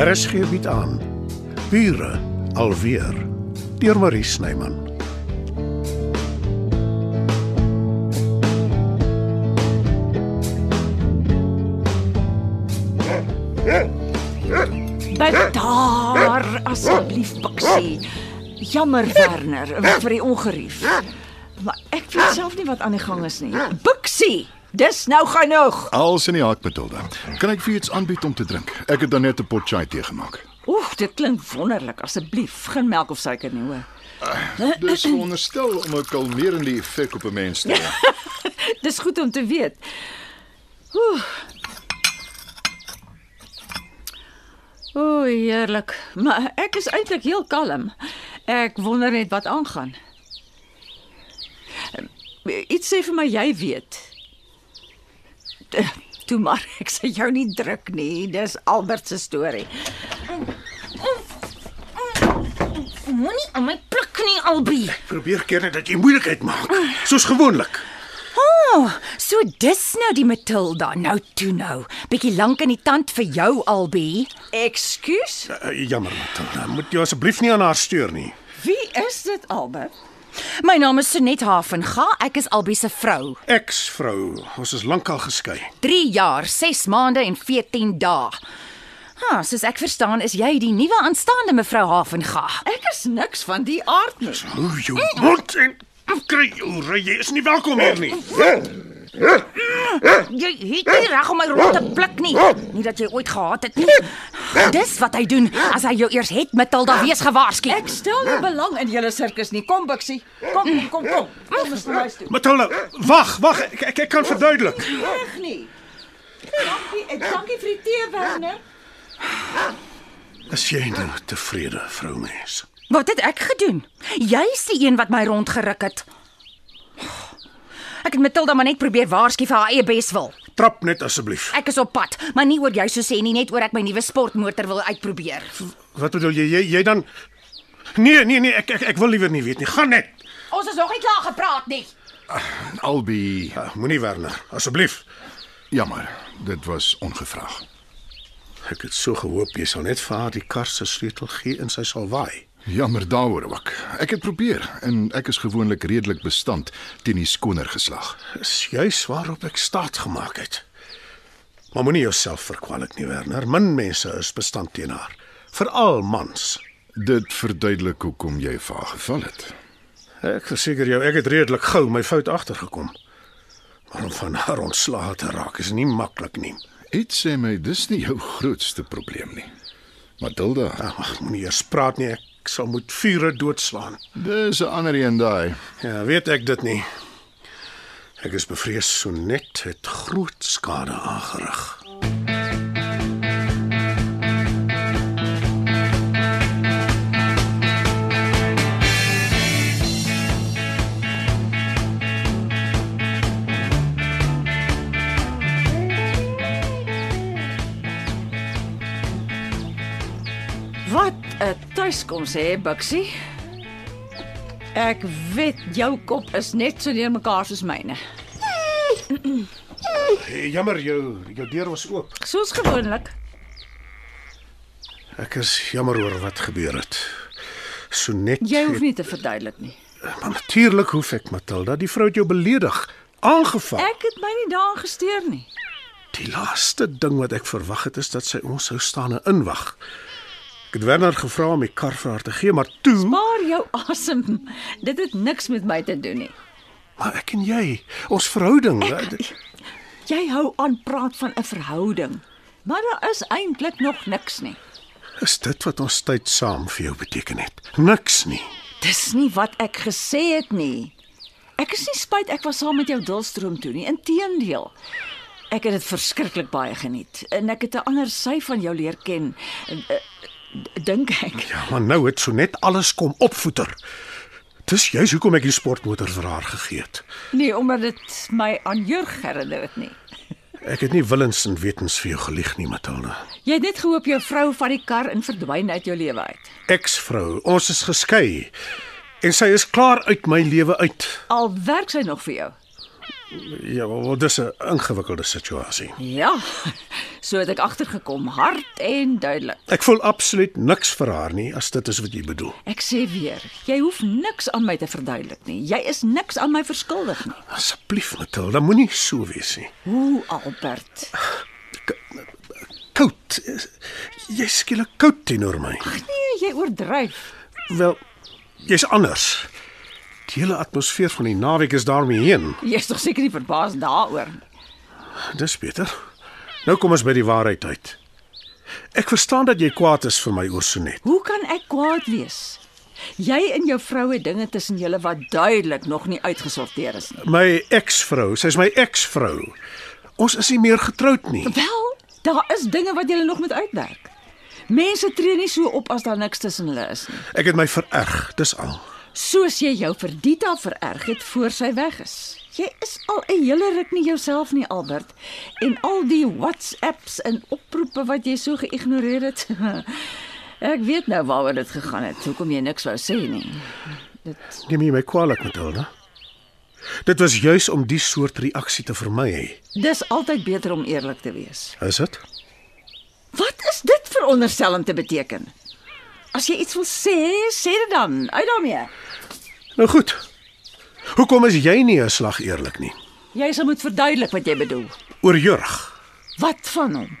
RSG bied aan Bure alweer deur Marie Snyman. Daar asseblief Bixie. Jammer Werner vir die ongerief. Maar ek weet self nie wat aan die gang is nie. Bixie, dis nou genoeg. Als in die hak Matilda. Kan ek vir iets aanbied om te drink? Ek het dan net 'n pot chai tee gemaak. Oef, dit klink wonderlik. Asseblief, geen melk of suiker nie, hoor. Dis veronderstel om 'n kalmerende effek op 'n mens te hê. Dis goed om te weet. Oeh. O, heerlik. Maar ek is eintlik heel kalm. Ek wonder net wat aangaan. Iets sê vir my jy weet. Eh, Toe maar, ek sê jou nie druk nie. Dis Albert se storie. Moenie aan my pluk nie, Albie. Probeer keer net dat jy moeilikheid maak, soos gewoonlik. Oh, so dis nou die Matilda. Nou toe nou. Bietjie lank in die tand vir jou, Albie. Ekskuus? Uh, jammer Matilda, moet jy asseblief nie aan haar steur nie. Wie is dit, Albert? My naam is Sonet Havenga. Ek is Albie se vrou. Ex-vrou, ons is lankal geskei. 3 jaar, 6 maande en 14 dae. Ha, soos ek verstaan is jy die nuwe aanstaande mevrou Havenga. Ek is niks van die aard nie. Hou jou mond en kry jou ry, jy is nie welkom hier nie. Jy het nie reg om my rond te pluk nie. Nie dat jy ooit gehaat het nie. Dis wat hy doen as hy jou eers het, Matilda, wees gewaarsku. Ek stel nie belang in julle sirkus nie. Kom Bixie. Kom, kom, kom, kom. Ons na huis toe. Matilda, wag, wag, ek, ek, ek kan verduidelik. Reg nie. Dankie, en dankie vir die tee, Werner. Is jy nou tevrede, vroumens? Wat het ek gedoen? Jy's die een wat my rondgeruk het. Ek het Matilda maar net probeer waarsku vir haar eie beswil. Trap net asseblief. Ek is op pad, maar nie oor jou so sê nie, net oor ek my nuwe sportmotor wil uitprobeer. Wat bedoel jy? Jy jy dan Nee, nee, nee, ek ek, ek wil liewer nie weet nie. Gaan net. Ons is nog nie klaar gepraat nie. Albie, Uh, Moenie Werner, asseblief. jammer, dit was ongevraag. Ek het so gehoop jy sal net vir haar die kar se sleutel gee en sy sal waai. Jammer daaroor ook. Ek het probeer en ek is gewoonlik redelik bestand teen die skoner geslag. Dis juis waarop ek staat gemaak het. Maar moenie jouself verkwalik nie, Werner. Min mense is bestand teen haar, veral mans. Dit verduidelik hoekom jy vir haar geval het. Ek verseker jou, ek het redelik gou my fout agtergekom. Maar om van haar ontslae te raak is nie maklik nie. Iets sê my dis nie jou grootste probleem nie. Matilda, Ag, moenie eers praat nie. Ek sal moet vure doodslaan. dis 'n ander een daai. Ja, weet ek dit nie. Ek is bevrees so net het groot skade aangerig. 'n tuiskoms hè, Bixie. Ek weet jou kop is net so deur mekaar soos myne. Hey, jammer jou jou deur was oop. Soos gewoonlik. Ek is jammer oor wat gebeur het. So net Jy hoef nie te verduidelik nie. Maar natuurlik hoef ek Matilda, die vrou het jou beledig, aangeval. Ek het my nie daaraan gesteer nie. Die laaste ding wat ek verwag het is dat sy ons sou staan en inwag. Ek het Werner gevra om die kar vir haar te gee, maar toe, Maar jou asem, dit het niks met my te doen nie. maar ek en jy, ons verhouding, ek, Jy hou aan praat van 'n verhouding, maar daar is eintlik nog niks nie. is dit wat ons tyd saam vir jou beteken het. Niks nie. Dis nie wat ek gesê het nie. Ek is nie spyt ek was saam met jou Dulstroom toe nie, inteendeel. Ek het dit verskriklik baie geniet en ek het 'n ander sy van jou leer ken. Dink ek. Ja, maar nou het so net alles kom opvoeter. Dis juis hoekom ek die sportmotor vir haar gegee het. Nee, omdat dit my aan Jurg herinner het nie. Ek het nie willens en wetens vir jou gelieg nie, Matilda. Jy het net gehoop jou vrou vat die kar en verdwyn uit jou lewe uit. Ex-vrou, ons is geskei en sy is klaar uit my lewe uit. Al werk sy nog vir jou. Ja, wel dis 'n ingewikkelde situasie. Ja. So het ek agtergekom, hard en duidelik. Ek voel absoluut niks vir haar nie as dit is wat jy bedoel. Ek sê weer, jy hoef niks aan my te verduidelik nie. Jy is niks aan my verskuldig nie. Asseblief Matilda, moenie so wees nie. Hoe Albert? Koud. Jy skielik koud teenoor my. Nee, jy oordryf. Wel, jy's anders. Die hele atmosfeer van die naweek is daarmee heen. Jy's tog seker nie verbaas daaroor nie. Dis beter. Nou kom ons by die waarheid uit. Ek verstaan dat jy kwaad is vir my oor Sonet. Hoe kan ek kwaad wees? Jy en jou vrou het dinge tussen julle wat duidelik nog nie uitgesorteer is nie. My eksvrou, sy's my eksvrou. Ons is nie meer getroud nie. Wel, daar is dinge wat julle nog moet uitwerk. Mense tree nie so op as daar niks tussen hulle is nie. Ek het my vererg, dis al. Soos jy jou vir Dita vererg het voor sy weg is. Jy is al 'n hele ruk nie jouself nie, Albert. En al die WhatsApps en oproepe wat jy so geïgnoreer het. Ek weet nou waaroor dit gegaan het. Hoekom jy niks wou sê nie. Dit Neem jy my kwaadlik, Matilda? Dit was juis om die soort reaksie te vermy. dis altyd beter om eerlik te wees. Is dit? Wat is dit veronderstel om te beteken? As jy iets wil sê, sê dit dan. Uit daarmee. Nou goed. Hoekom is jy nie 'n slag eerlik nie? Jy sal moet verduidelik wat jy bedoel. Oor Jurg. Wat van hom?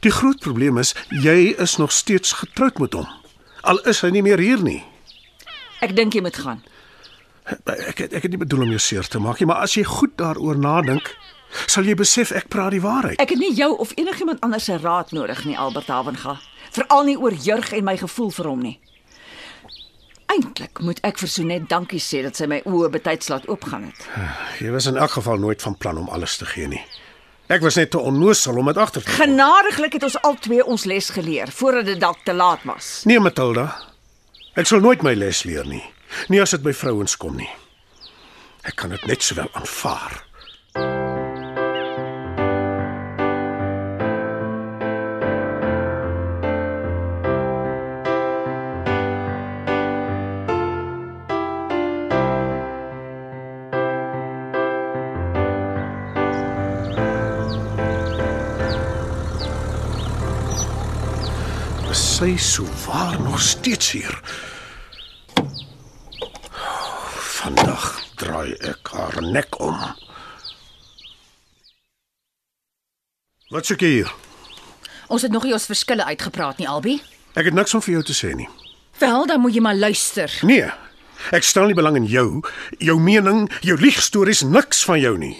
Die groot probleem is jy is nog steeds getroud met hom. Al is hy nie meer hier nie. Ek dink jy moet gaan. Ek het, ek het nie bedoel om jou seer te maak nie, maar as jy goed daaroor nadink, sal jy besef ek praat die waarheid. Ek het nie jou of enigiemand anders se raad nodig nie, Albert Havenga. Veral nie oor Jurg en my gevoel vir hom nie. Eintlik moet ek vir Sonet dankie sê dat sy my oë betyds laat oopgaan het. Jy was in elk geval nooit van plan om alles te gee nie. Ek was net te onnoosel om dit agter te. Genadiglik het ons albei ons les geleer voordat dit dalk te laat was. Nee, Matilda. Ek sal nooit my les leer nie. Nie as dit by vrouens kom nie. Ek kan dit net sowel aanvaar. Sy sou waar nog steeds hier. Vandag draai ek haar nek om. Wat soek jy hier? Ons het nog nie ons verskille uitgepraat nie, Albie. Ek het niks om vir jou te sê nie. Wel, dan moet jy maar luister. Nee. Ek stel nie belang in jou, jou mening, jou liegstories, niks van jou nie.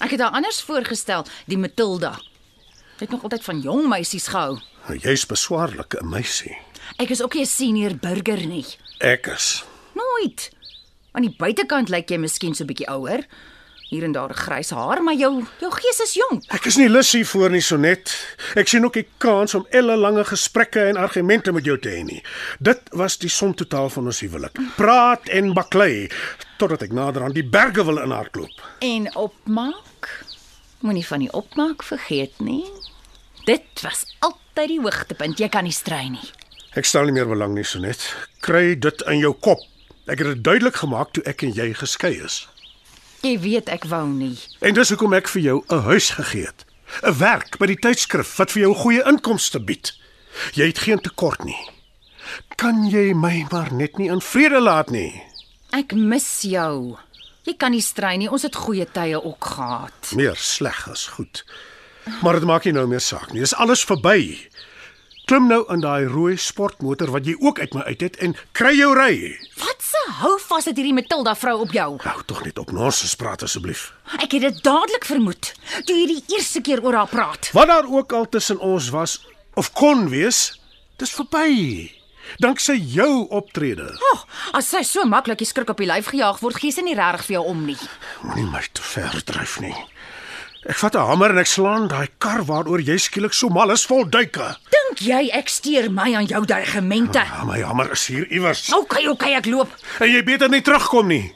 Ek het haar anders voorgestel, die Matilda. Sy het nog altyd van jong meisies gehou. Jy's beswaarlik 'n meisie. Ek is ook nie 'n senior burger nie. Ek is. Nooit. Aan die buitekant lyk jy miskien so 'n bietjie ouer. Hier en daar grys haar, maar jou jou gees is jonk. Ek is nie lus hiervoor nie, Sonet. Ek sien ook nie kans om ellelange gesprekke en argumente met jou te hê nie. Dit was die som totaal van ons huwelik. Praat en baklei totdat ek nader aan die berge wil inhardloop. En opmaak? Moenie van die opmaak vergeet nie. Dit was altyd die hoogtepunt. Jy kan nie strei nie. Ek stel nie meer belang nie, Sonet. Kry dit in jou kop. Ek het dit duidelik gemaak toe ek en jy geskei is. Jy weet ek wou nie. En dis hoekom ek vir jou 'n huis gegee het. 'n Werk by die tydskrif wat vir jou goeie inkomste bied. Jy het geen tekort nie. Kan jy my maar net nie in vrede laat nie? Ek mis jou. Jy kan nie strei nie. Ons het goeie tye ook gehad. Meer sleg as goed. Maar dit maak nie nou meer saak nie. Dis alles verby. Klim nou in daai rooi sportmotor wat jy ook uit my uit het en kry jou ry. Wat se hou vas het hierdie Matilda vrou op jou? Hou tog net op nonsens praat asseblief. Ek het dit dadelik vermoed toe jy die eerste keer oor haar praat. Wat daar ook al tussen ons was of kon wees, dis verby. Danksy jou optrede. Oh, as sy so maklik die skrik op die lyf gejaag word, gee sy nie regtig vir jou om nie. Moenie my te ver dryf nie. Ek vat 'n hamer en ek slaan daai kar waaroor jy skielik so mal is vol duike. Dink jy ek steur my aan jou dreigemente? Ja, my hamer is hier iewers. Okay, okay, ek loop. En jy beter nie terugkom nie.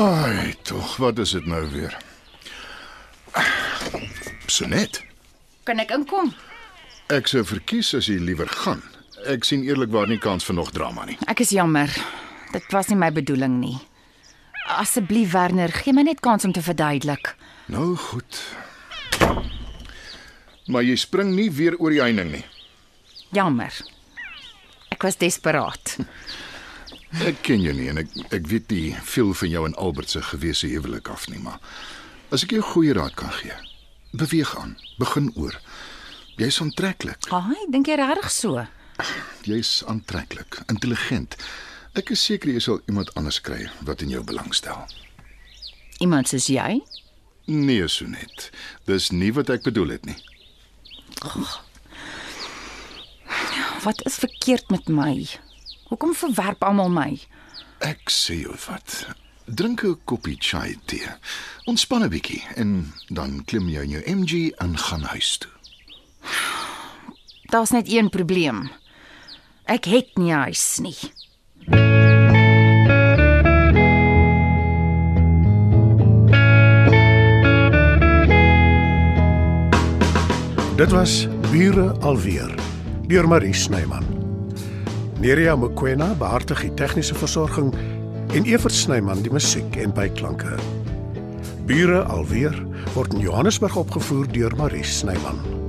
Ai, tog, wat is dit nou weer? Sonet. Kan ek inkom? Ek sou verkies as jy liewer gaan. Ek sien eerlikwaar nie kans vir nog drama nie. Ek is jammer. Dit was nie my bedoeling nie. Asseblief Werner, gee my net kans om te verduidelik. Nou goed. Maar jy spring nie weer oor die heining nie. Jammer. Ek was desperaat. Ek ken jou nie en ek ek weet nie veel van jou en Albert se gewese huwelik af nie, maar as ek jou goeie raad kan gee, beweeg aan, begin oor. Jy's aantreklik. Haai, dink jy regtig so? Jy's aantreklik, intelligent. Ek is seker jy sal iemand anders kry wat in jou belangstel. Iemand soos jy? Nee, Sonet. Dis nie wat ek bedoel het nie. Wat is verkeerd met my? Hoekom verwerp almal my? Ek sê jou wat. Drink 'n koppie chai tee. Ontspan 'n bietjie en dan klim jy in jou MG en gaan huis toe. Daar's net een probleem. Ek het nie huis nie. Dit was Bure alweer deur Marie Snyman. Nerea Mkwena behartig die tegniese versorging en Evert Snyman die musiek en byklanke. Bure alweer word in Johannesburg opgevoer deur Marie Snyman.